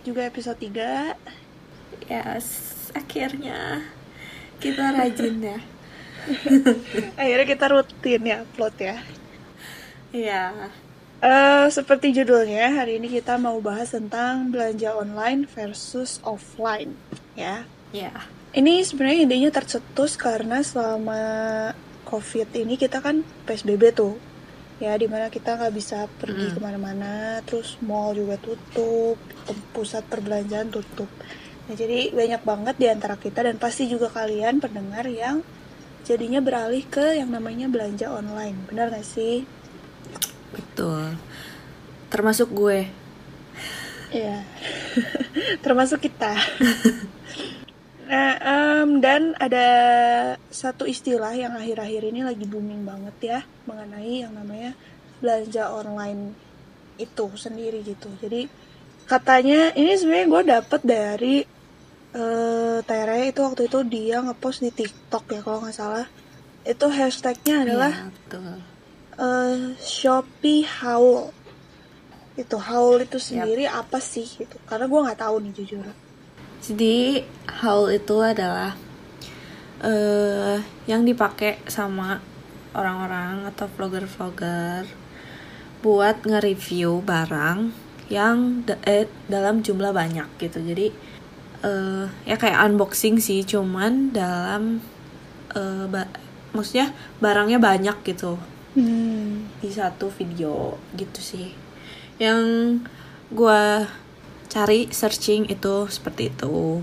Upload juga episode 3. Yes, akhirnya kita rajin ya. akhirnya kita rutin ya upload ya. Iya. Uh, seperti judulnya, hari ini kita mau bahas tentang belanja online versus offline, ya. Iya. Ini sebenarnya idenya tercetus karena selama COVID ini kita kan PSBB tuh, ya di mana kita nggak bisa pergi mm. ke mana-mana, terus mall juga tutup, pusat perbelanjaan tutup. Nah, jadi banyak banget di antara kita dan pasti juga kalian pendengar yang jadinya beralih ke yang namanya belanja online, benar gak sih? Betul. Termasuk gue. Iya. Termasuk kita. nah, um, dan ada satu istilah yang akhir-akhir ini lagi booming banget ya mengenai yang namanya belanja online itu sendiri gitu. Jadi katanya ini sebenarnya gue dapet dari uh, Tere itu waktu itu dia ngepost di TikTok ya kalau nggak salah. Itu hashtagnya adalah ya, betul uh, Shopee Haul itu haul itu sendiri yep. apa sih gitu karena gue nggak tahu nih jujur jadi haul itu adalah uh, yang dipakai sama orang-orang atau vlogger-vlogger buat nge-review barang yang da eh, dalam jumlah banyak gitu. Jadi uh, ya kayak unboxing sih cuman dalam uh, ba maksudnya barangnya banyak gitu. Hmm. di satu video gitu sih. Yang gue cari searching itu seperti itu.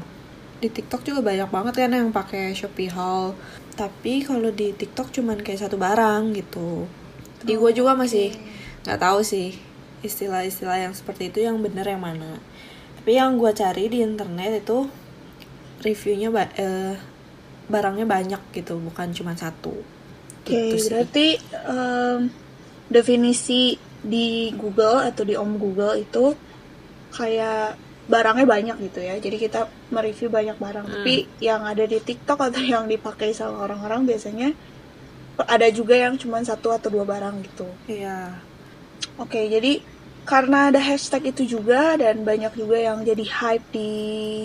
Di TikTok juga banyak banget kan yang pakai Shopee Haul. Tapi kalau di TikTok cuman kayak satu barang gitu. Jadi gue juga masih nggak tahu sih istilah-istilah yang seperti itu yang bener yang mana. Tapi yang gue cari di internet itu reviewnya ba eh, barangnya banyak gitu bukan cuma satu. Oke, gitu berarti um, definisi di Google atau di Om Google itu kayak barangnya banyak gitu ya. Jadi kita mereview banyak barang. Hmm. Tapi yang ada di TikTok atau yang dipakai sama orang-orang biasanya ada juga yang cuma satu atau dua barang gitu. Iya. Oke, jadi karena ada hashtag itu juga dan banyak juga yang jadi hype di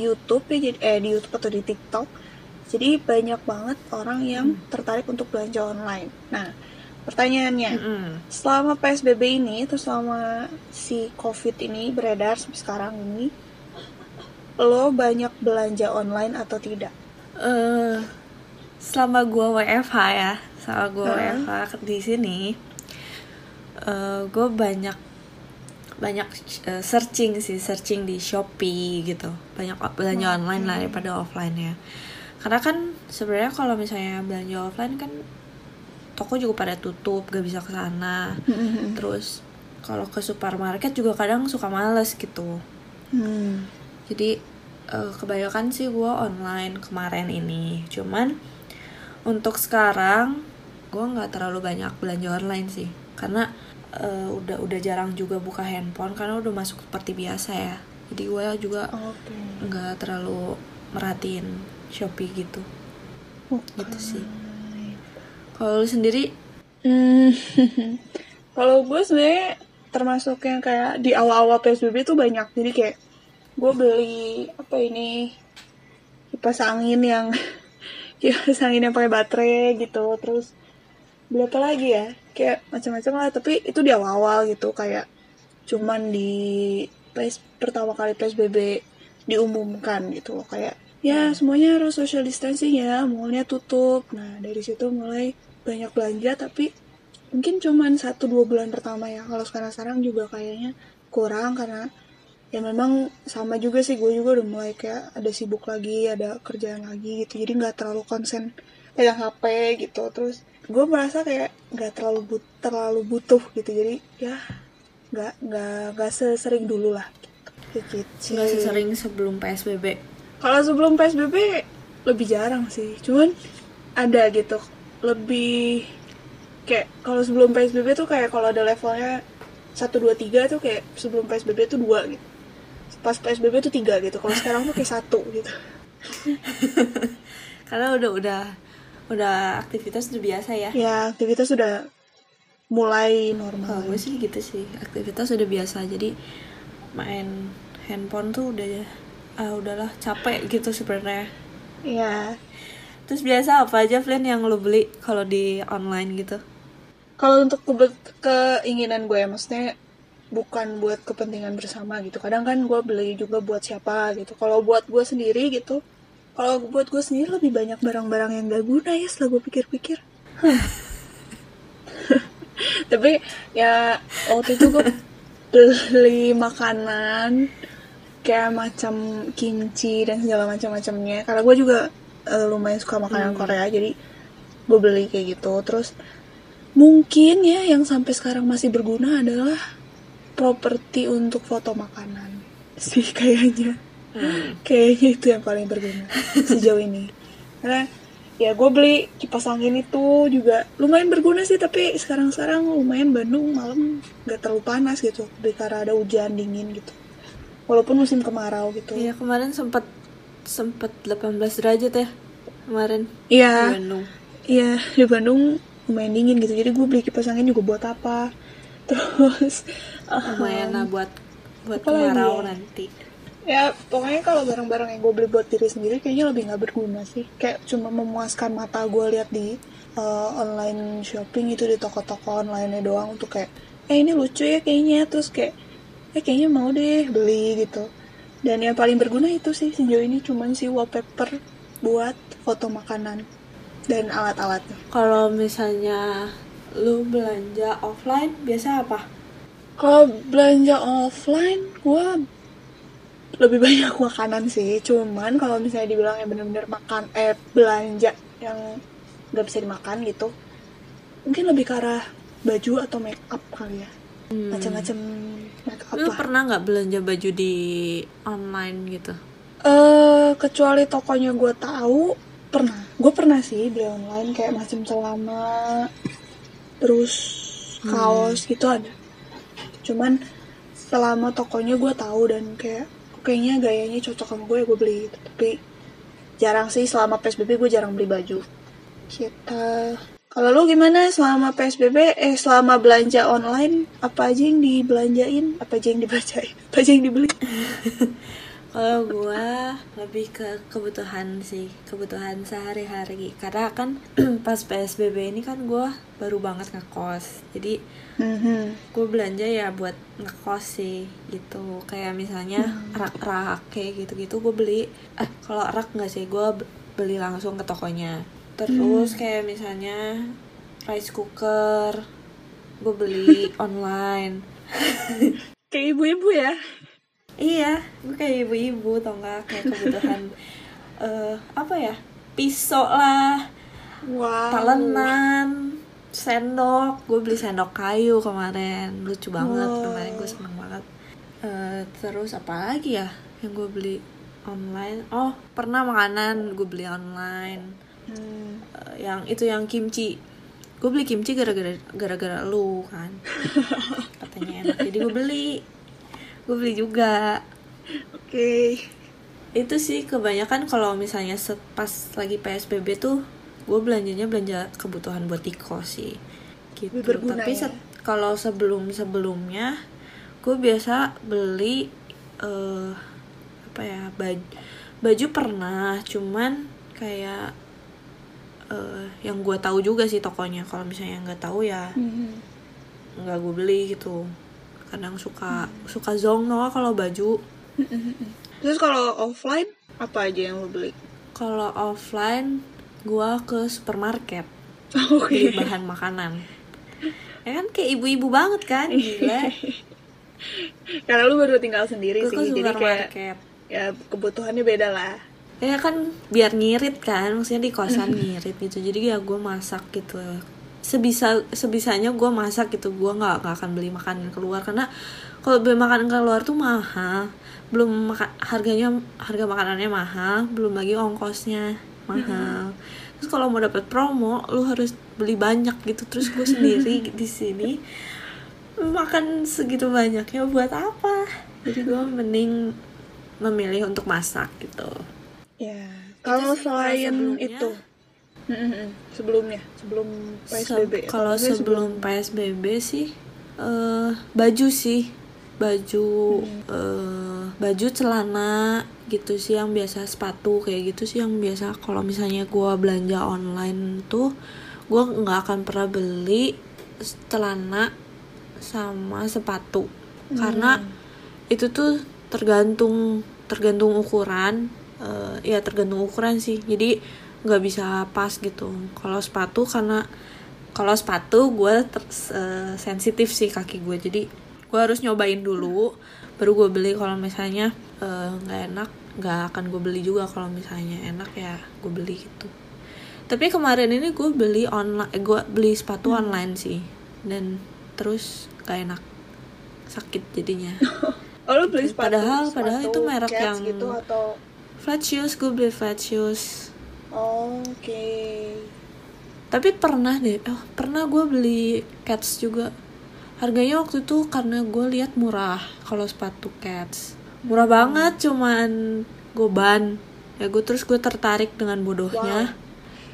YouTube ya, jadi eh di YouTube atau di TikTok jadi banyak banget orang yang hmm. tertarik untuk belanja online. Nah, pertanyaannya, hmm. selama PSBB ini atau selama si COVID ini beredar sampai sekarang ini, lo banyak belanja online atau tidak? Uh, selama gue WFH ya, selama gue uh. WFH di sini, uh, gue banyak banyak uh, searching sih, searching di Shopee gitu, banyak belanja online lah daripada offline ya karena kan sebenarnya kalau misalnya belanja offline kan toko juga pada tutup gak bisa ke sana mm-hmm. terus kalau ke supermarket juga kadang suka males gitu mm. jadi uh, kebanyakan sih gue online kemarin ini cuman untuk sekarang gue nggak terlalu banyak belanja online sih karena uh, udah udah jarang juga buka handphone karena udah masuk seperti biasa ya jadi gue juga nggak okay. terlalu merhatiin Shopee gitu okay. gitu sih kalau lu sendiri? Hmm, kalau gue sebenarnya termasuk yang kayak di awal-awal PSBB tuh banyak. Jadi kayak gue beli apa ini kipas angin yang kipas angin yang pakai baterai gitu. Terus beli apa lagi ya? Kayak macam-macam lah. Tapi itu di awal-awal gitu. Kayak cuman di PS pertama kali PSBB diumumkan gitu loh. Kayak ya semuanya harus social distancing ya. Mallnya tutup. Nah dari situ mulai banyak belanja tapi mungkin cuman satu dua bulan pertama ya. Kalau sekarang sekarang juga kayaknya kurang karena ya memang sama juga sih gue juga udah mulai kayak ada sibuk lagi ada kerjaan lagi gitu. Jadi nggak terlalu konsen pegang HP gitu. Terus gue merasa kayak nggak terlalu but terlalu butuh gitu. Jadi ya nggak nggak nggak sesering dulu lah. Gitu. Nggak sesering sebelum psbb kalau sebelum PSBB lebih jarang sih. Cuman ada gitu. Lebih kayak kalau sebelum PSBB tuh kayak kalau ada levelnya 1 2 3 tuh kayak sebelum PSBB tuh 2 gitu. Pas PSBB tuh 3 gitu. Kalau sekarang tuh kayak 1 gitu. Karena udah udah udah aktivitas udah biasa ya. Ya, aktivitas sudah mulai normal. Oh, gue sih gitu sih. Aktivitas udah biasa. Jadi main handphone tuh udah ah udahlah capek gitu sebenarnya Iya. Terus biasa apa aja Flynn yang lo beli kalau di online gitu Kalau untuk keinginan gue maksudnya bukan buat kepentingan bersama gitu. Kadang kan gue beli juga buat siapa gitu. Kalau buat gue sendiri gitu, kalau buat gue sendiri lebih banyak barang-barang yang gak guna ya setelah gue pikir-pikir. Tapi ya waktu itu gue beli makanan kayak macam kimchi dan segala macam-macamnya. Karena gue juga eh, lumayan suka makanan Korea, jadi gue beli kayak gitu. Terus mungkin ya yang sampai sekarang masih berguna adalah properti untuk foto makanan. Sih kayaknya. Kayaknya itu yang paling berguna sejauh ini. Karena ya gue beli kipas angin itu juga lumayan berguna sih tapi sekarang-sekarang lumayan Bandung malam gak terlalu panas gitu karena ada hujan dingin gitu. Walaupun musim kemarau gitu. Iya kemarin sempet sempet 18 derajat ya kemarin iya di Bandung Iya, di Bandung lumayan dingin gitu. Jadi gue beli kipas angin juga buat apa? Terus lumayan lah buat buat lagi kemarau ya? nanti ya pokoknya kalau barang-barang yang gue beli buat diri sendiri kayaknya lebih nggak berguna sih. Kayak cuma memuaskan mata gue lihat di uh, online shopping itu di toko-toko online doang untuk kayak eh ini lucu ya kayaknya terus kayak eh kayaknya mau deh beli gitu. Dan yang paling berguna itu sih sejauh ini cuman si wallpaper buat foto makanan dan alat-alatnya. kalau misalnya lu belanja offline biasa apa Kalau belanja offline, gue lebih banyak makanan sih. Cuman kalau misalnya dibilang yang bener-bener makan, eh belanja yang nggak bisa dimakan gitu, mungkin lebih ke arah baju atau make up kali ya. Macam-macam lu lah. pernah nggak belanja baju di online gitu Eh kecuali tokonya gue tahu pernah. Gue pernah sih beli online kayak macam celana, terus kaos gitu ada. Cuman selama tokonya gue tahu dan kayak "Oh, kayaknya gayanya cocok sama gue ya gue beli gitu. Tapi jarang sih selama PSBB gue jarang beli baju. Kita kalau lu gimana selama PSBB eh selama belanja online apa aja yang dibelanjain, apa aja yang dibacain, apa aja yang dibeli? Kalau gua lebih ke kebutuhan sih, kebutuhan sehari-hari. Karena kan pas PSBB ini kan gua baru banget ngekos. Jadi Mhm. gue belanja ya buat ngekos sih gitu. Kayak misalnya rak-rak kayak gitu-gitu gue beli. Eh kalau rak nggak sih, gua b- beli langsung ke tokonya. Terus kayak misalnya rice cooker, gue beli online. Kayak ibu-ibu ya. Iya, gue kayak ibu-ibu tau gak kayak kebutuhan eh apa ya pisau lah, Wow. talenan, sendok. Gue beli sendok kayu kemarin, lucu banget Wow. kemarin gue seneng banget. Eh, terus apa lagi ya yang gue beli online? Oh pernah makanan gue beli online. Hmm. Yang itu yang kimchi. Gue beli kimchi gara-gara gara-gara lu kan. Katanya enak, jadi gue beli. Gue beli juga. Oke. itu sih kebanyakan kalau misalnya pas lagi PSBB tuh gue belanjanya belanja kebutuhan buat di kos sih gitu berguna tapi ya? kalau sebelum sebelumnya gue biasa beli eh apa ya baju baju pernah cuman kayak eh yang gue tahu juga sih tokonya kalau misalnya nggak tahu ya Mhm. nggak gue beli gitu kadang suka suka zongno kalau baju Terus kalau offline apa aja yang lo beli? Kalau offline, gua ke supermarket Oke. beli bahan makanan. Ya kan kayak ibu-ibu banget kan, gila. Karena lu baru tinggal sendiri Gue sih, ke jadi kayak supermarket. ya kebutuhannya beda lah. Ya kan biar ngirit kan, maksudnya di kosan ngirit gitu. Jadi ya gue masak gitu. Sebisa sebisanya gue masak gitu. Gue nggak nggak akan beli makanan keluar karena kalau beli makanan keluar tuh mahal. Belum maka, harganya harga makanannya mahal, belum lagi ongkosnya mahal. Terus kalau mau dapat promo, lu harus beli banyak gitu. Terus gue sendiri di sini makan segitu banyaknya buat apa? Jadi gue mending memilih untuk masak gitu. Ya. Kalau selain sebelumnya. itu, sebelumnya, sebelum PSBB. Se- kalau maksudnya sebelum PSBB sih eh baju sih. Baju eh, baju celana gitu sih yang biasa sepatu kayak gitu sih yang biasa. Kalau misalnya gua belanja online tuh gua nggak akan pernah beli celana sama sepatu. Karena itu tuh tergantung tergantung ukuran eh, ya tergantung ukuran sih. Jadi nggak bisa pas gitu. Kalau sepatu karena kalau sepatu gue sensitif sih kaki gue jadi gue harus nyobain dulu baru gue beli. Kalau misalnya eh, nggak enak nggak akan gue beli juga. Kalau misalnya enak ya gue beli gitu. Tapi kemarin ini gue beli online gue beli sepatu online sih. Dan terus gak enak. Sakit jadinya. Oh, lu beli sepatu? Padahal- padahal sepatu itu merek yang- gitu atau flat shoes gue beli flat shoes oh, oke. tapi pernah deh oh pernah gue beli cats juga. Harganya waktu itu karena gue lihat murah kalau sepatu cats. Murah banget cuman goban ya gue terus gue tertarik dengan bodohnya.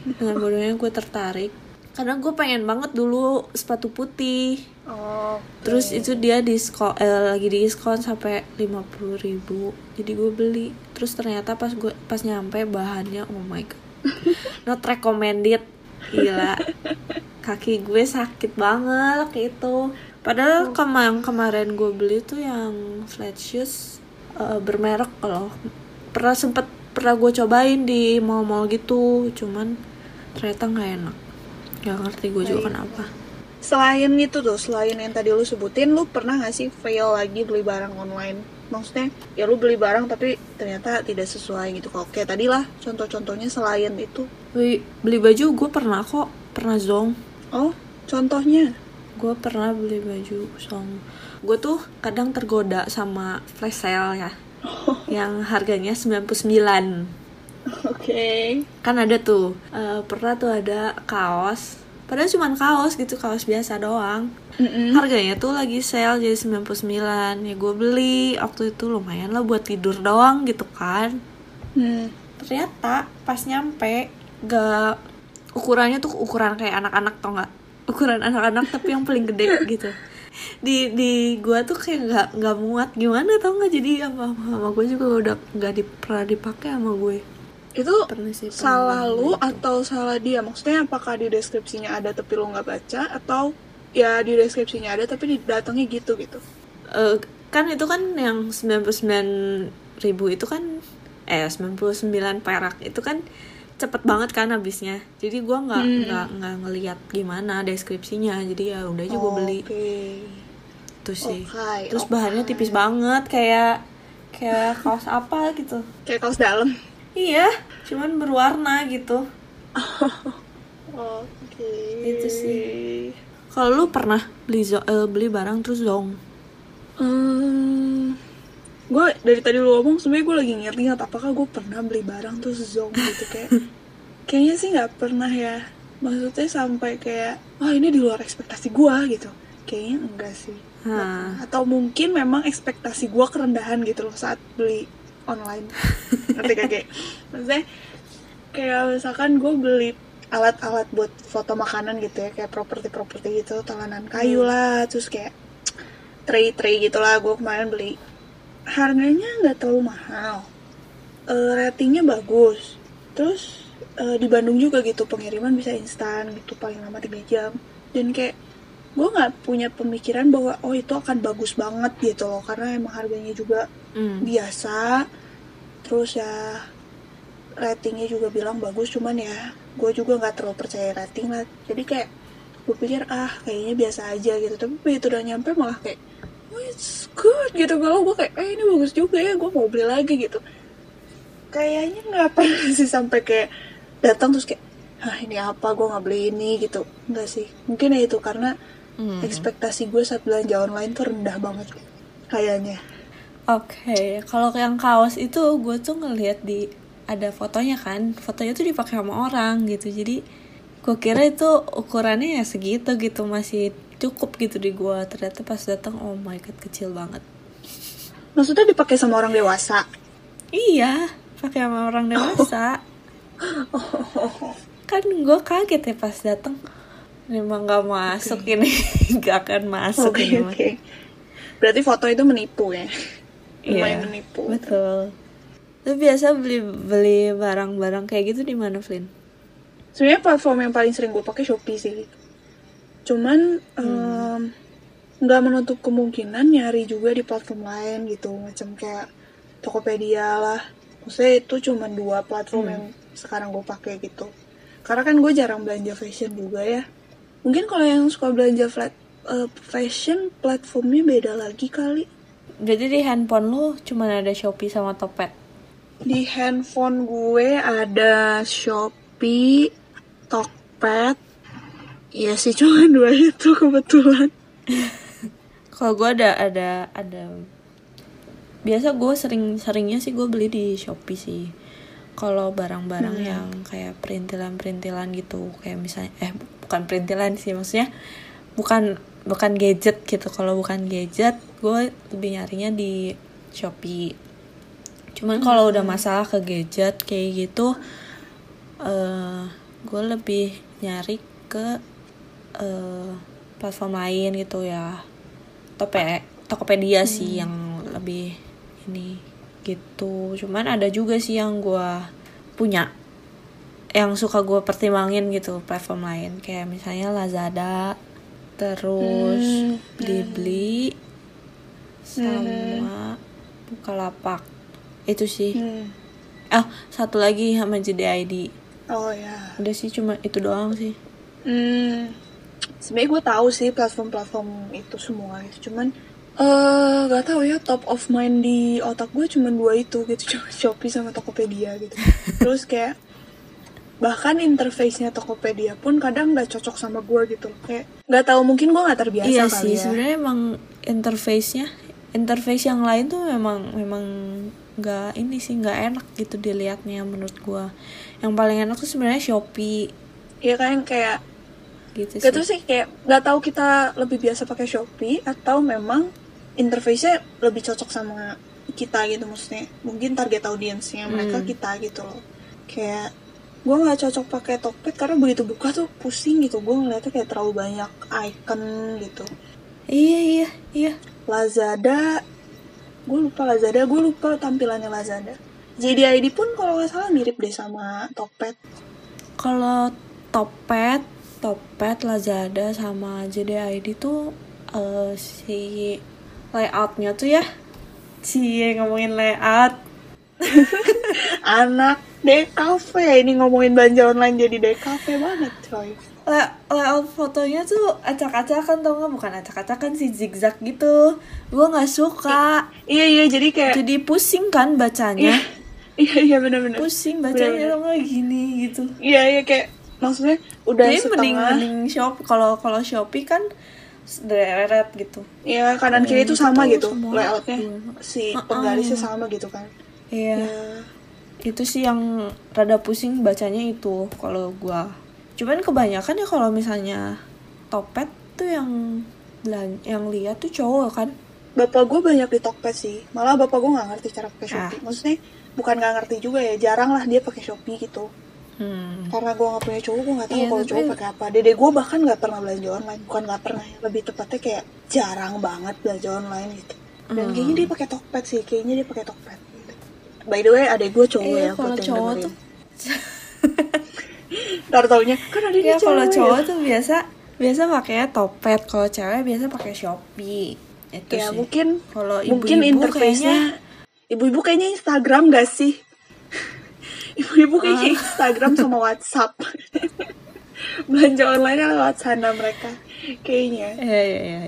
Dengan bodohnya gue tertarik. Karena gue pengen banget dulu sepatu putih Oh. terus itu dia diskon eh, lagi diskon sampai 50.000 ribu. Jadi gue beli. Terus ternyata pas gue pas nyampe bahannya oh my god. Not recommended. Gila. Kaki gue sakit banget gitu padahal kema yang kemarin gue beli tuh yang flat shoes eh, bermerek loh pernah sempet pernah gue cobain di mall-mall gitu. Cuman ternyata nggak enak. Nggak ngerti gue juga kenapa Selain itu tuh, selain yang tadi lu sebutin, lu pernah gak sih fail lagi beli barang online? Maksudnya, ya lu beli barang tapi ternyata tidak sesuai gitu. Kalau kayak tadi lah, contoh-contohnya selain itu. Wih, beli baju gue pernah kok pernah zong Oh, contohnya? gue pernah beli baju zong gue tuh kadang tergoda sama flash sale ya yang harganya 99 Oke. kan ada tuh eh, pernah tuh ada kaos padahal cuma kaos gitu kaos biasa doang. Mm-mm. harganya tuh lagi sale jadi 99 ya gue beli. Waktu itu lumayan lah buat tidur doang gitu kan. Hmm. ternyata pas nyampe gak ukurannya tuh ukuran kayak anak-anak tau nggak? Ukuran anak-anak tapi yang paling gede gitu. Di di gua tuh kayak nggak nggak muat. Gimana tau nggak? Jadi sama sama gue juga udah nggak di, pernah dipakai sama gue Itu pernah sih pernah salah lu itu. atau salah dia? Maksudnya apakah di deskripsinya ada tapi lu nggak baca? Atau ya di deskripsinya ada tapi datangnya gitu gitu? Eh, kan itu kan yang 99 ribu itu kan eh 99 perak itu kan cepet banget kan habisnya jadi gua nggak Hmm. nggak nggak ngelihat gimana deskripsinya jadi ya udah aja gue beli Oke. itu sih Oke, terus oke. bahannya tipis banget kayak kayak kaos apa gitu Kayak kaos dalam. Iya cuman berwarna gitu Oke. Itu sih. kalau lu pernah beli zo- eh, beli barang terus zong Hmm, gue dari tadi lu ngomong sebenarnya gue lagi inget-inget apakah gue pernah beli barang terus zong gitu kayak kayaknya sih nggak pernah ya maksudnya sampai kayak wah ini di luar ekspektasi gue gitu kayaknya enggak sih Hah. atau mungkin memang ekspektasi gue kerendahan gitu loh saat beli online. Ngerti gak kayak maksudnya kayak misalkan gue beli alat-alat buat foto makanan gitu ya kayak properti-properti gitu telanan kayu lah terus kayak tray-tray gitulah gue kemarin beli. Harganya nggak terlalu mahal. Eh, ratingnya bagus. Terus eh, di Bandung juga gitu pengiriman bisa instan gitu paling lama 3 jam. Dan kayak gue nggak punya pemikiran bahwa oh itu akan bagus banget gitu loh karena emang harganya juga Hmm. biasa. Terus ya ratingnya juga bilang bagus cuman ya gue juga nggak terlalu percaya rating lah. Jadi kayak gue pikir ah kayaknya biasa aja gitu. Tapi begitu udah nyampe malah kayak oh it's good gitu. Kalau gue kayak eh ini bagus juga ya gue mau beli lagi gitu. Kayaknya nggak pernah sih sampai kayak datang terus kayak ah ini apa gue nggak beli ini gitu. Nggak sih. Mungkin ya itu karena Hmm. ekspektasi gue saat belanja online tuh rendah banget kayaknya Oke, kalau yang kaos itu gue tuh ngeliat di ada fotonya kan, fotonya tuh dipakai sama orang gitu. Jadi gue kira itu ukurannya ya segitu gitu masih cukup gitu di gue. Ternyata pas datang oh my god kecil banget. maksudnya dipakai sama orang dewasa Iya, pakai sama orang dewasa. kan gue kaget ya pas datang. Memang gak masuk ini, gak akan masuk Oke ini. oke. berarti foto itu menipu ya? Iya, lumayan menipu. betul. Lu biasa beli beli barang-barang kayak gitu di mana Flynn? Sebenarnya platform yang paling sering gue pakai Shopee sih. Cuman em, nggak menutup kemungkinan nyari juga di platform lain gitu. Macam kayak Tokopedia lah. Maksudnya itu cuma dua platform yang sekarang gue pakai gitu. Karena kan gue jarang belanja fashion juga ya mungkin kalau yang suka belanja flat eh, fashion platformnya beda lagi kali Jadi di handphone lu cuma ada Shopee sama Topet. di handphone gue ada Shopee, Tokped, Iya sih cuma dua itu kebetulan. Kalau gue ada ada ada biasa gue sering seringnya sih gue beli di Shopee sih. Kalau barang-barang yang kayak perintilan-perintilan gitu, kayak misalnya eh bukan perintilan sih maksudnya bukan bukan gadget gitu. Kalau bukan gadget, gue lebih nyarinya di Shopee. Cuman kalau udah masalah ke gadget kayak gitu, eh gue lebih nyari ke eh, platform lain gitu ya. Tope Tokopedia sih yang lebih ini gitu. Cuman ada juga sih yang gue punya yang suka gue pertimbangin gitu platform lain kayak misalnya Lazada terus Hmm, Blibli sama Bukalapak itu sih Hmm. ah satu lagi sama JDID Oh ya. udah sih cuma itu doang sih Hmm. Sebenarnya gue tahu sih platform-platform itu semua gitu. Cuman eh gak tahu ya top of mind di otak gue cuma dua itu gitu cuma Shopee sama Tokopedia gitu. Terus kayak bahkan interface-nya Tokopedia pun kadang nggak cocok sama gue gitu. Kayak nggak tahu mungkin gue nggak terbiasa iya kali sih ya. sebenarnya emang interface-nya interface yang lain tuh memang memang nggak ini sih nggak enak gitu dilihatnya menurut gua. Yang paling enak tuh sebenarnya Shopee. Iya kan kayak gitu sih. sih kayak nggak tahu kita lebih biasa pakai Shopee atau memang interface-nya lebih cocok sama kita gitu maksudnya. Mungkin target audiensnya mereka Hmm. kita gitu loh. Kayak gue nggak cocok pakai Tokped karena begitu buka tuh pusing gitu. Gue ngeliatnya kayak terlalu banyak icon gitu. Iya iya iya. Lazada. Gue lupa Lazada. Gue lupa tampilannya Lazada. JDID pun kalau nggak salah mirip deh sama Tokped. Kalau Topet, Topet, Lazada sama JDID tuh eh, si layoutnya tuh ya. Si ngomongin layout anak DKV ini ngomongin belanja online jadi DKV banget coy. La- layout fotonya tuh acak-acakan tau nggak? Bukan acak-acakan sih zigzag gitu. Gue nggak suka. Iya iya jadi kayak jadi pusing kan bacanya? Iya iya benar-benar pusing bacanya Bener-bener. tau nggak? Gini gitu. Iya iya kayak maksudnya udah jadi mending setengah mending shop kalau kalau shopee kan deret gitu. Ya kanan kiri itu Itu sama gitu semua. layoutnya. Iya. si penggarisnya sama gitu kan iya. Ya. Itu sih yang rada pusing bacanya itu kalau gua. Cuman kebanyakan ya kalau misalnya topet tuh yang yang lihat tuh cowok kan. Bapak gue banyak di Tokped sih. Malah bapak gue nggak ngerti cara pakai Ah. Shopee maksudnya bukan nggak ngerti juga ya jarang lah dia pakai Shopee gitu. Hmm. karena gue nggak punya cowok gue nggak tahu Iya, kalau tapi- cowok pakai apa. Dede gue bahkan nggak pernah belanja online. Bukan nggak pernah ya lebih tepatnya kayak jarang banget belanja online gitu. Dan Hmm. kayaknya dia pakai Tokped sih kayaknya dia pakai Tokped. By the way adek gue cowok Iya, ya kalau cowok dengerin. tuh. Ntar taunya kan adeknya ya kalau cowok tuh biasa biasa pakainya topet kalau cewek biasa pakai shopee. Itu ya sih. mungkin kalau mungkin ibu-ibu interface-nya kayaknya ibu-ibu kayaknya Instagram gak sih? Ibu-ibu kayaknya Ah. Instagram sama WhatsApp. Belanja online lewat sana mereka kayaknya. Iya iya iya.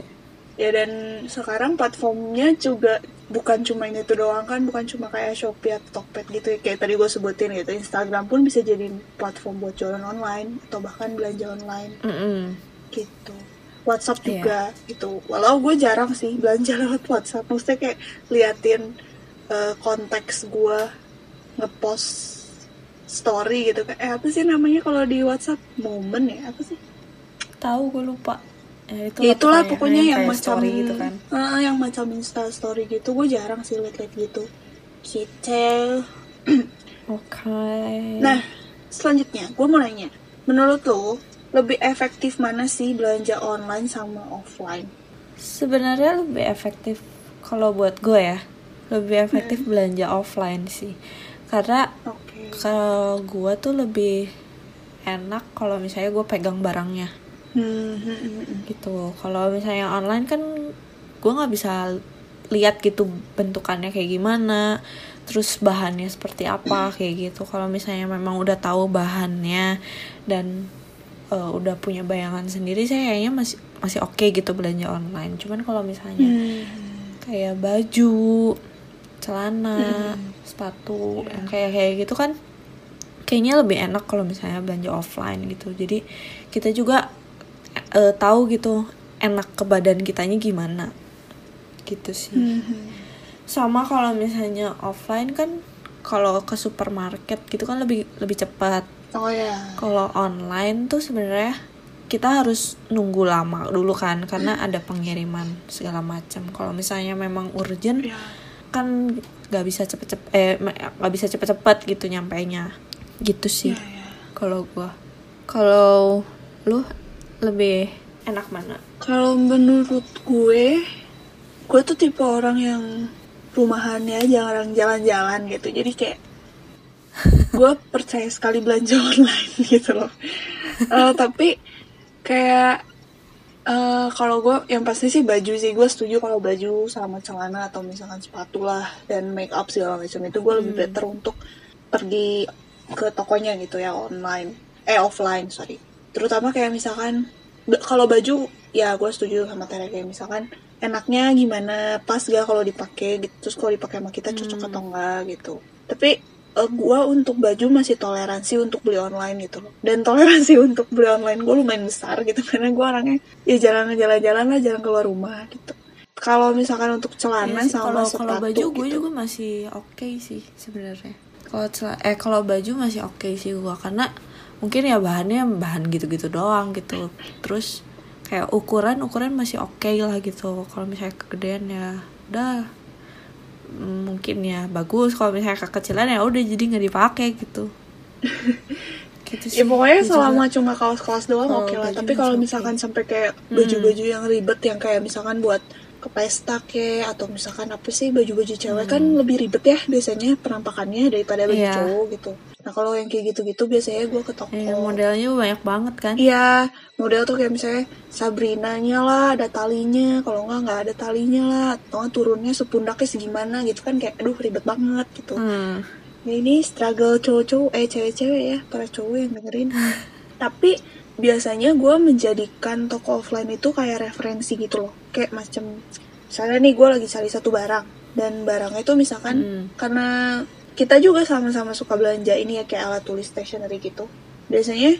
Ya dan sekarang platformnya juga bukan cuma ini itu doang kan bukan cuma kayak Shopee atau Tokped gitu ya kayak tadi gue sebutin gitu. Instagram pun bisa jadi platform buat jualan online atau bahkan belanja online. Mm-mm. gitu. WhatsApp Iya. juga gitu. Walau gue jarang sih belanja lewat WhatsApp. Maksudnya kayak liatin eh, konteks gue ngepost story gitu. Kayak eh apa sih namanya kalau di WhatsApp? Momen ya apa sih? Tahu gue lupa ya, ya itulah pokoknya yang macam story gitu kan. Ah, yang macam insta story gitu. Gue jarang sih liat-liat gitu. Gitu oke. Nah selanjutnya gue mau nanya. Menurut lo lebih efektif mana sih belanja online sama offline? Sebenarnya lebih efektif kalau buat gue ya lebih efektif belanja offline sih. Karena Oke. kalau gue tuh lebih enak kalau misalnya gue pegang barangnya Hmm, hmm, hmm, hmm. gitu. Kalau misalnya online kan gue nggak bisa lihat gitu bentukannya kayak gimana terus bahannya seperti apa kayak gitu. Kalau misalnya memang udah tahu bahannya dan eh, udah punya bayangan sendiri saya kayaknya masih masih oke gitu belanja online. Cuman kalau misalnya Hmm. kayak baju celana sepatu yang kayak kayak gitu kan kayaknya lebih enak kalau misalnya belanja offline gitu. Jadi kita juga eh, tahu gitu enak ke badan kitanya gimana gitu sih Hmm, hmm. sama kalau misalnya offline kan kalau ke supermarket gitu kan lebih lebih cepat Oh ya. kalau online tuh sebenarnya kita harus nunggu lama dulu kan karena ada pengiriman segala macam kalau misalnya memang urgent Ya. kan nggak bisa cepet-cepet eh nggak bisa cepet-cepet gitu nyampainya gitu sih Ya, ya. kalau gua kalau lu lebih enak mana? Kalau menurut gue, gue tuh tipe orang yang rumahannya jarang jalan-jalan gitu. Jadi kayak gue percaya sekali belanja online gitu loh. Eh, tapi kayak eh, kalau gue yang pasti sih baju sih. Gue setuju kalau baju sama celana atau misalkan sepatu lah dan make up segala macam itu gue lebih better untuk pergi ke tokonya gitu ya online. Eh offline sorry terutama kayak misalkan kalau baju ya gue setuju sama Tere kayak misalkan enaknya gimana pas gak kalau dipakai gitu terus kalau dipakai sama kita cocok atau enggak gitu. Tapi gue untuk baju masih toleransi untuk beli online gitu loh. Dan toleransi untuk beli online gue lumayan besar gitu karena gue orangnya ya jarang jalan-jalan lah jarang keluar rumah gitu. Kalau misalkan untuk celana Iya sih, sama kalau sepatu kalau baju gue gitu. juga masih oke sih sebenarnya. Kalau eh kalau baju masih oke sih gue karena mungkin ya bahannya bahan gitu-gitu doang gitu. Terus kayak ukuran ukuran masih oke lah gitu. Kalau misalnya kegedean ya udah. Mungkin ya bagus. Kalau misalnya kekecilan ya udah jadi nggak dipakai gitu. Gitu Ya pokoknya Gue juga- selama cuma kaos-kaos doang Kalau oke lah. baju Tapi kalau misalkan oke. sampai kayak baju-baju yang ribet yang kayak misalkan buat ke pesta ke atau misalkan apa sih baju-baju cewek kan lebih ribet ya biasanya penampakannya daripada baju Hmm. Iya. cowok gitu. Nah kalau yang kayak gitu-gitu biasanya gue ke toko. eh, modelnya banyak banget kan Iya, model tuh kayak misalnya Sabrinanya lah, ada talinya. Kalau nggak nggak ada talinya lah. Atau turunnya sepundaknya segimana gitu kan kayak aduh ribet banget gitu. Hmm. Ya ini struggle cowok-cowok, eh cewek-cewek ya, para cowok yang dengerin. Tapi biasanya gue menjadikan toko offline itu kayak referensi gitu loh. Kayak macam, misalnya nih gue lagi cari satu barang. Dan barangnya itu misalkan, Hmm. karena kita juga sama-sama suka belanja ini ya kayak alat tulis stationery gitu. Biasanya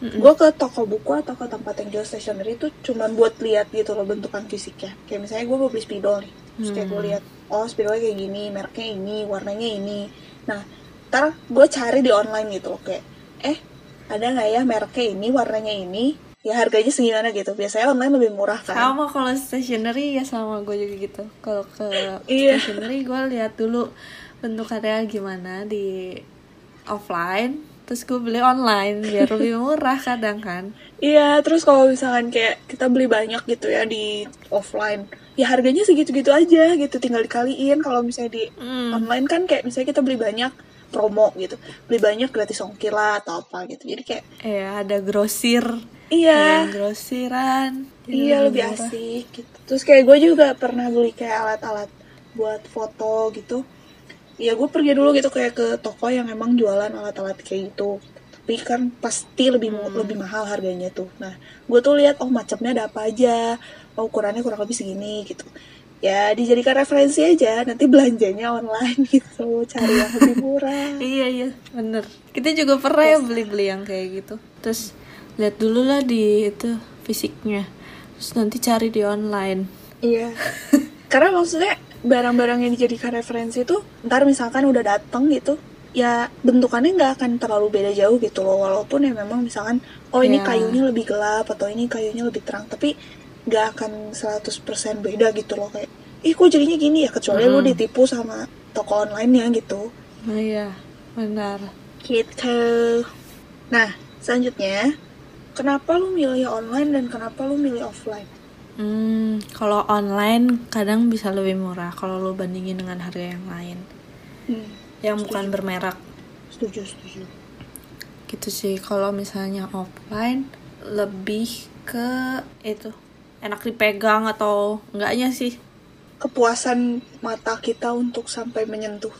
Mm-mm. gue ke toko buku atau ke tempat yang jual stationery itu cuman buat lihat gitu loh bentukan fisiknya. Kayak misalnya gue mau beli spidol nih, terus kayak gue Hmm. lihat, oh spidolnya kayak gini, mereknya ini, warnanya ini. Nah, ntar gue cari di online gitu loh kayak, eh ada nggak ya mereknya ini, warnanya ini, ya harganya segimana gitu. Biasanya online lebih murah kan. sama kalau stationery ya sama gue juga gitu kalau ke Iya. stationery gue lihat dulu bentukannya gimana di offline terus gue beli online biar lebih murah kadang kan Iya, terus kalau misalkan kayak kita beli banyak gitu ya di offline, ya harganya segitu-gitu aja gitu, tinggal dikaliin. Kalau misalnya di Hmm. online kan kayak misalnya kita beli banyak promo gitu, beli banyak gratis ongkir lah atau apa gitu. Jadi kayak ya ada grosir iya, grosiran Jadi iya lebih murah. asik gitu. Terus kayak gue juga pernah beli kayak alat-alat buat foto gitu. Ya gue pergi dulu gitu kayak ke toko yang emang jualan alat-alat kayak gitu. Tapi kan pasti lebih mu- lebih mahal harganya tuh. Nah, gue tuh lihat oh macamnya ada apa aja, oh ukurannya kurang lebih segini gitu. Ya dijadikan referensi aja. Nanti belanjanya online gitu, cari yang lebih murah. iya iya bener kita juga pernah ya beli-beli yang kayak gitu terus lihat dulu lah di itu fisiknya terus nanti cari di online Iya. Karena maksudnya barang-barang yang dijadikan referensi itu ntar misalkan udah dateng gitu, ya bentukannya nggak akan terlalu beda jauh gitu loh. Walaupun ya memang misalkan oh ini Iya. kayunya lebih gelap atau ini kayunya lebih terang, tapi nggak akan 100% beda gitu loh kayak ih kok jadinya gini ya kecuali lu Mm. ditipu sama toko online-nya gitu. oh iya benar Gitu. Nah, selanjutnya kenapa lu milih online dan kenapa lu milih offline? Hmm, kalau online kadang bisa lebih murah kalau lo bandingin dengan harga yang lain. hmm, Yang bukan bermerek setuju setuju gitu sih. Kalau misalnya offline lebih ke itu enak dipegang atau enggaknya sih. kepuasan mata kita untuk sampai menyentuh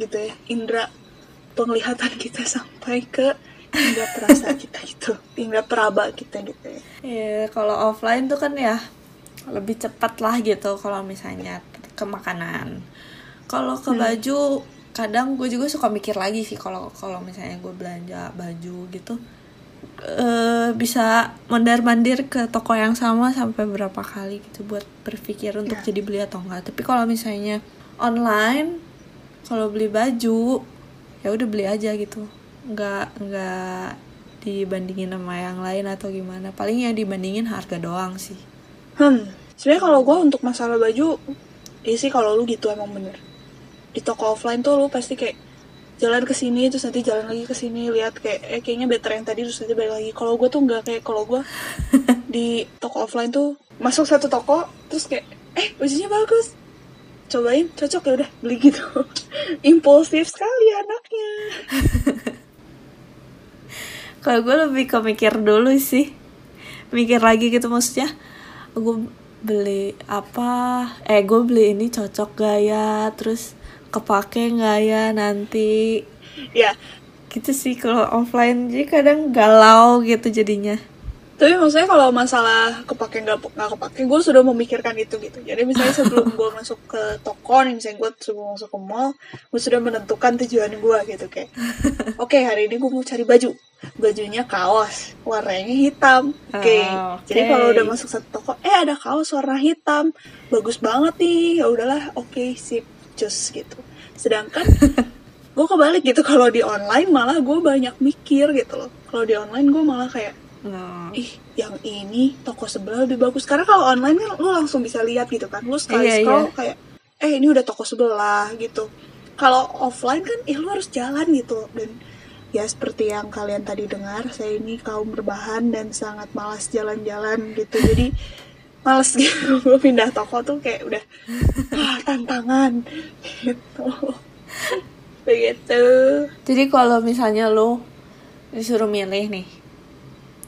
gitu ya. Indera penglihatan kita sampai ke indera perasa kita gitu indera peraba kita gitu ya. Ya, kalau offline tuh kan ya lebih cepat lah gitu kalau misalnya ke makanan. Kalau ke baju kadang gue juga suka mikir lagi sih kalau kalau misalnya gue belanja baju gitu eh bisa mondar mandir ke toko yang sama sampai berapa kali gitu buat berpikir untuk Ya. jadi beli atau enggak. Tapi kalau misalnya online kalau beli baju ya udah beli aja gitu. Nggak nggak dibandingin sama yang lain atau gimana. Paling yang dibandingin harga doang sih. hmm sebenarnya kalau gue untuk masalah baju ya sih kalau lu gitu emang bener di toko offline tuh lu pasti kayak jalan ke sini terus nanti jalan lagi ke sini lihat kayak eh kayaknya better yang tadi terus nanti balik lagi kalau gue tuh nggak kayak kalau gue di toko offline tuh masuk satu toko terus kayak eh bajunya bagus cobain cocok ya udah beli gitu impulsif sekali anaknya Kalau gue lebih ke mikir dulu sih. Mikir lagi gitu maksudnya. Gue beli apa? Eh gue beli ini cocok gak ya? Terus kepake gak ya nanti? ya Gitu sih kalau offline jadi kadang galau gitu jadinya. tapi maksudnya kalau masalah kepake nggak nggak kepake gue sudah memikirkan itu gitu jadi misalnya sebelum gue masuk ke toko nih misalnya gue sebelum masuk ke mall gue sudah menentukan tujuan gue gitu kayak oke hari ini gue mau cari baju bajunya kaos warnanya hitam oke Oh, oke. jadi kalau udah masuk satu toko eh ada kaos warna hitam bagus banget nih ya udahlah oke sip cus gitu. Sedangkan gue kebalik gitu kalau di online malah gue banyak mikir gitu loh. Kalau di online gue malah kayak Nah, ih yang ini toko sebelah lebih bagus. Karena kalau online kan lu langsung bisa lihat gitu kan. Lu sekali Iya, scroll iya. kayak eh ini udah toko sebelah gitu. Kalau offline kan ih lu harus jalan gitu. Dan ya seperti yang kalian tadi dengar saya ini kaum berbahan dan sangat malas jalan-jalan gitu. Jadi males gitu gue pindah toko tuh kayak udah ah, tantangan gitu begitu jadi kalau misalnya lo disuruh milih nih,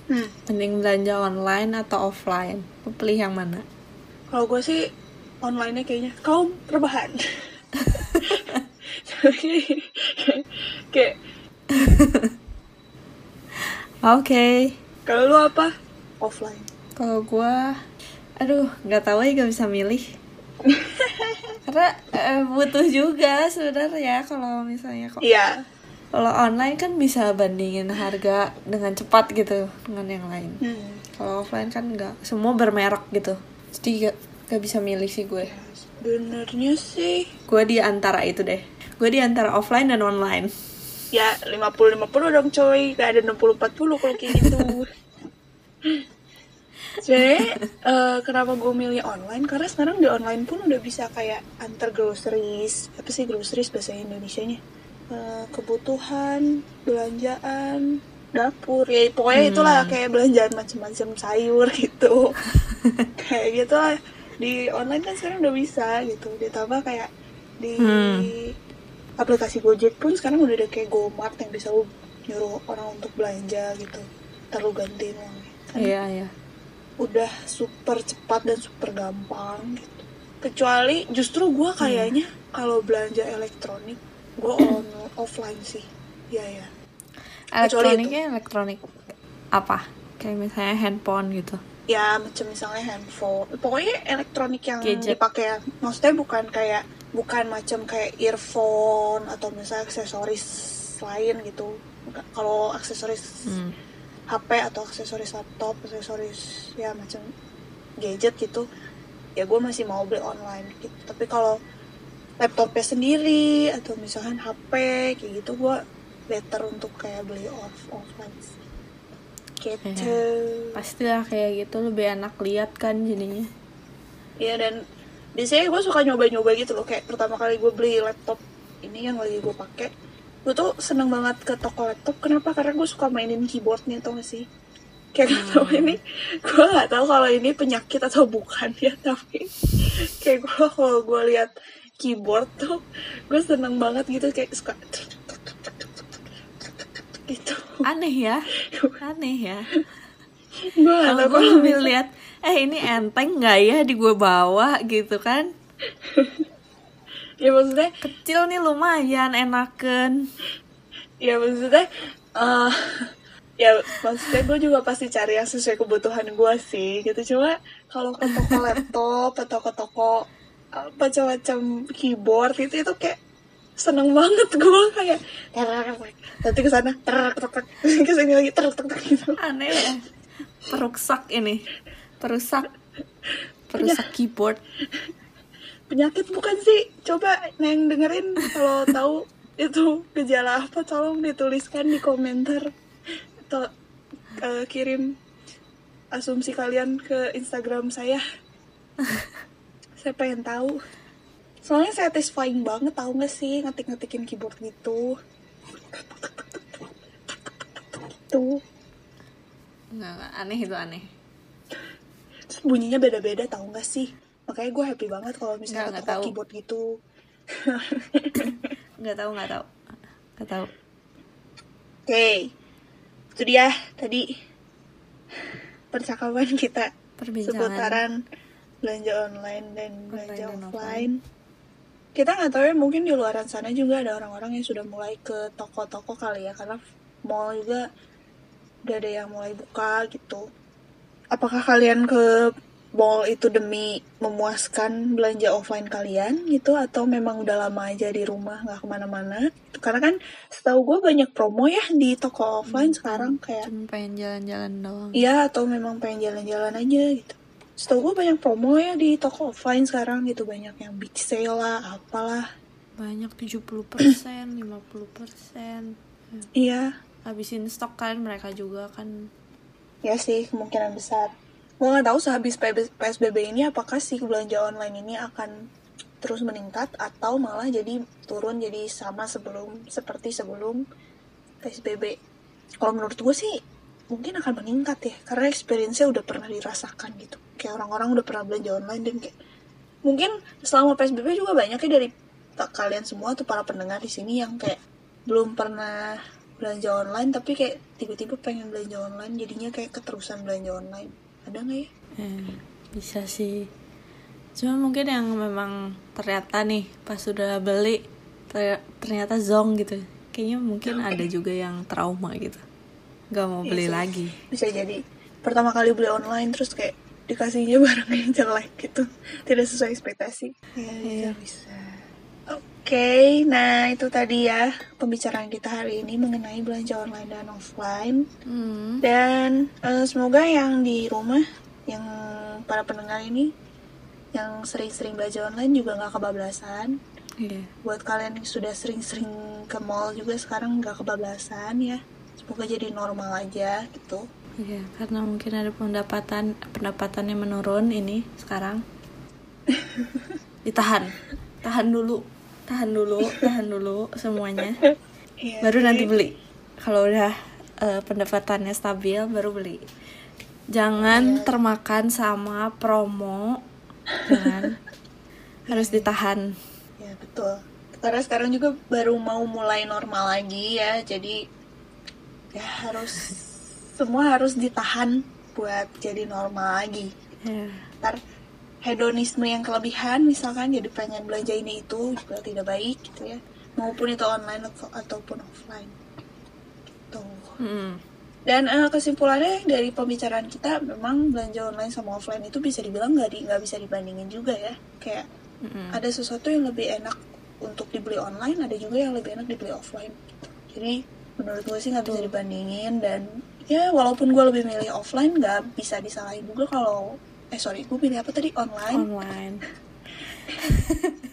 hmm. mending belanja online atau offline? Lo pilih yang mana? Kalau gue sih online-nya kayaknya kaum rebahan. kayak Oke. kalau lu apa? Offline. Kalau gua aduh, nggak tahu ya gak bisa milih. Karena eh, butuh juga sebenarnya kalau misalnya kok Iya. kalau online kan bisa bandingin harga dengan cepat gitu dengan yang lain. Hmm. Kalau offline kan nggak, semua bermerek gitu. Jadi gak, gak bisa milih sih gue. Benernya sih Gue di antara itu deh. Gue di antara offline dan online. ya 50-50 dong coy. Gak ada 60-40 kalau kayak gitu. Sebenarnya eh, kenapa gue milih online? Karena sekarang di online pun udah bisa kayak antar groceries. Apa sih groceries bahasa Indonesia-nya? Eh, kebutuhan, belanjaan, dapur. Ya pokoknya itulah kayak belanjaan macam-macam sayur gitu. kayak gitu lah. Di online kan sekarang udah bisa gitu. Ditambah kayak di Hmm. aplikasi Gojek pun sekarang udah ada kayak GoMart yang bisa lu nyuruh orang untuk belanja gitu. Ntar lu gantiin uangnya. Kan Iya, iya. Udah super cepat dan super gampang gitu. Kecuali justru gue kayaknya kalau belanja elektronik gue on offline sih. Iya ya. Kecuali Elektroniknya elektronik apa? Kayak misalnya handphone gitu. Ya macam misalnya handphone. Pokoknya elektronik yang Gadget. dipakai. Maksudnya bukan kayak bukan macam kayak earphone atau misalnya aksesoris lain gitu. Kalau aksesoris Hmm. HP atau aksesoris laptop, aksesoris ya macam gadget gitu, ya gue masih mau beli online gitu. Tapi kalau laptopnya sendiri atau misalkan HP kayak gitu, gue better untuk kayak beli off offline. Gitu. Pasti lah kayak gitu lebih enak lihat kan jadinya. Iya dan biasanya gue suka nyoba-nyoba gitu loh kayak pertama kali gue beli laptop ini yang lagi gue pakai gue tuh seneng banget ke toko laptop. Kenapa? Karena gue suka mainin keyboardnya tau gak sih? Kayak gak tahu ini gue nggak tahu kalau ini penyakit atau bukan ya tapi kayak gue kalau gue lihat keyboard tuh gue seneng banget gitu kayak suka gitu. Aneh ya? Aneh ya? Gue kalau gue lebih lihat eh ini enteng nggak ya di gue bawa? gitu kan ya maksudnya kecil nih lumayan enaken ya maksudnya eh ya maksudnya gue juga pasti cari yang sesuai kebutuhan gue sih gitu. Cuma kalau ke toko laptop atau ke toko apa macam keyboard itu itu kayak seneng banget gue kayak nanti ke sana ke sini lagi gitu. Aneh ya. Perusak ini. Perusak perusak keyboard penyakit bukan sih? Coba neng dengerin kalau tahu itu gejala apa tolong dituliskan di komentar atau eh, kirim asumsi kalian ke Instagram saya. Saya pengen tahu. Soalnya satisfying banget tahu nggak sih ngetik-ngetikin keyboard gitu? Tuh nggak nggak, aneh itu aneh. Terus bunyinya beda-beda tahu nggak sih makanya gue happy banget kalau misalnya Nggak, nggak ke toko tahu. keyboard gitu nggak tahu nggak tahu nggak tahu Oke, itu dia tadi percakapan kita perbincangan seputaran belanja online dan belanja Online dan offline. Kita nggak tahu ya mungkin di luaran sana juga ada orang-orang yang sudah mulai ke toko-toko kali ya karena mall juga udah ada yang mulai buka gitu. Apakah kalian ke mall itu demi memuaskan belanja offline kalian gitu atau memang udah lama aja di rumah nggak ke mana-mana? Gitu. Karena kan setahu gue banyak promo ya di toko offline sekarang kayak cuma pengen jalan-jalan doang Iya atau memang pengen jalan-jalan aja gitu. Setahu gue banyak promo ya di toko offline sekarang gitu banyak yang big sale lah, apalah. banyak 70 persen 50 persen Iya, habisin stok kan mereka juga kan ya sih kemungkinan besar. Gue nggak tahu sehabis PSBB ini apakah sih belanja online ini akan terus meningkat atau malah jadi turun jadi sama sebelum seperti sebelum PSBB. Kalau menurut gue sih mungkin akan meningkat ya karena experience-nya udah pernah dirasakan gitu. Kayak orang-orang udah pernah belanja online dan kayak mungkin selama PSBB juga banyak ya dari kalian semua tuh para pendengar di sini yang kayak belum pernah belanja online tapi kayak tiba-tiba pengen belanja online jadinya kayak keterusan belanja online ada nggak ya? Eh, bisa sih. Cuma mungkin yang memang ternyata nih pas sudah beli ter- ternyata zong gitu. Kayaknya mungkin ada juga yang trauma gitu. Nggak mau Iya beli sih. lagi. Bisa jadi. Pertama kali beli online terus kayak dikasihnya barang yang jelek gitu. Tidak sesuai ekspektasi. Ya Iya. bisa oke nah itu tadi ya pembicaraan kita hari ini mengenai belanja online dan offline. Hmm. dan eh, semoga yang di rumah yang para pendengar ini yang sering-sering belanja online juga nggak kebablasan. Iya. Buat kalian yang sudah sering-sering ke mall juga sekarang nggak kebablasan ya. Semoga jadi normal aja gitu. Iya karena mungkin ada pendapatan pendapatannya menurun ini sekarang. Ditahan. Tahan dulu tahan dulu tahan dulu semuanya Iya baru nanti beli kalau udah eh, pendapatannya stabil baru beli jangan termakan sama promo jangan harus ditahan Ya betul. Karena sekarang juga baru mau mulai normal lagi ya, jadi ya harus semua harus ditahan buat jadi normal lagi. ya. Ntar hedonisme yang kelebihan misalkan jadi pengen belanja ini itu juga tidak baik gitu ya, maupun itu online atau ataupun offline. Gitu. Mm. Dan eh, kesimpulannya dari pembicaraan kita memang belanja online sama offline itu bisa dibilang nggak di nggak bisa dibandingin juga ya, kayak Mm-mm. ada sesuatu yang lebih enak untuk dibeli online ada juga yang lebih enak dibeli offline gitu. jadi menurut gue sih nggak bisa dibandingin dan ya walaupun gue lebih milih offline nggak bisa disalahin juga kalau eh sorry gue pilih apa tadi? Online? Online.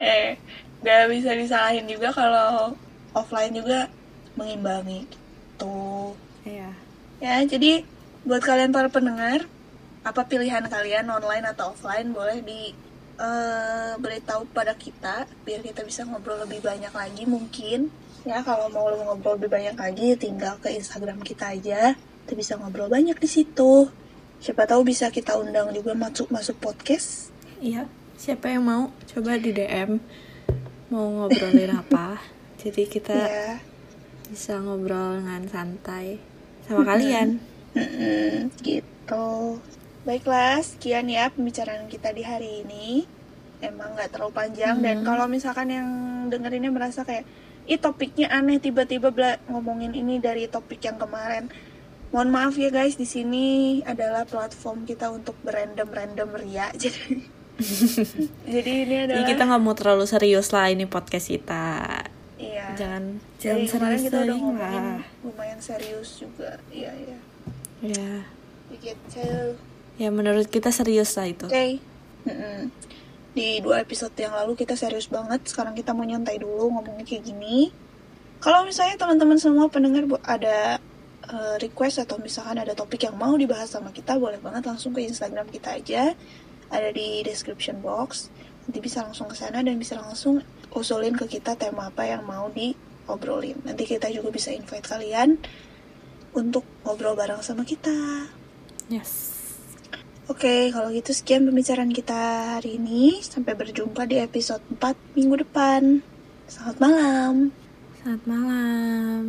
Eh nggak bisa disalahin juga kalau offline juga mengimbangi gitu. Ya ya jadi buat kalian para pendengar apa pilihan kalian online atau offline boleh di eh, beritahu pada kita biar kita bisa ngobrol lebih banyak lagi mungkin. Ya kalau mau ngobrol lebih banyak lagi tinggal ke Instagram kita aja kita bisa ngobrol banyak di situ. Siapa tahu bisa kita undang juga masuk masuk podcast. Iya, siapa yang mau coba di DM mau ngobrolin apa. Jadi kita Ya. bisa ngobrol dengan santai sama kalian. Gitu. Baiklah, sekian ya pembicaraan kita di hari ini. Emang nggak terlalu panjang dan Hmm. kalau misalkan yang dengerinnya merasa kayak ih topiknya aneh tiba-tiba bela- ngomongin ini dari topik yang kemarin. Mohon maaf ya guys, di sini adalah platform kita untuk berandom-random ria. Jadi Jadi ini Jadi adalah kita nggak mau terlalu serius lah ini podcast kita. iya. Jangan Dari jangan serius kita udah ngomongin lah. lumayan serius juga. Iya, iya. Ya, Begitu. ya menurut kita serius lah itu. Oke. Mm-mm. Di dua episode yang lalu kita serius banget. Sekarang kita mau nyantai dulu ngomongnya kayak gini. Kalau misalnya teman-teman semua pendengar bu- ada eh, request atau misalkan ada topik yang mau dibahas sama kita, boleh banget langsung ke Instagram kita aja. Ada di description box. Nanti bisa langsung ke sana dan bisa langsung usulin ke kita tema apa yang mau diobrolin. Nanti kita juga bisa invite kalian untuk ngobrol bareng sama kita. Yes. Oke, kalau gitu sekian pembicaraan kita hari ini. Sampai berjumpa di episode 4 minggu depan. Selamat malam. Selamat malam.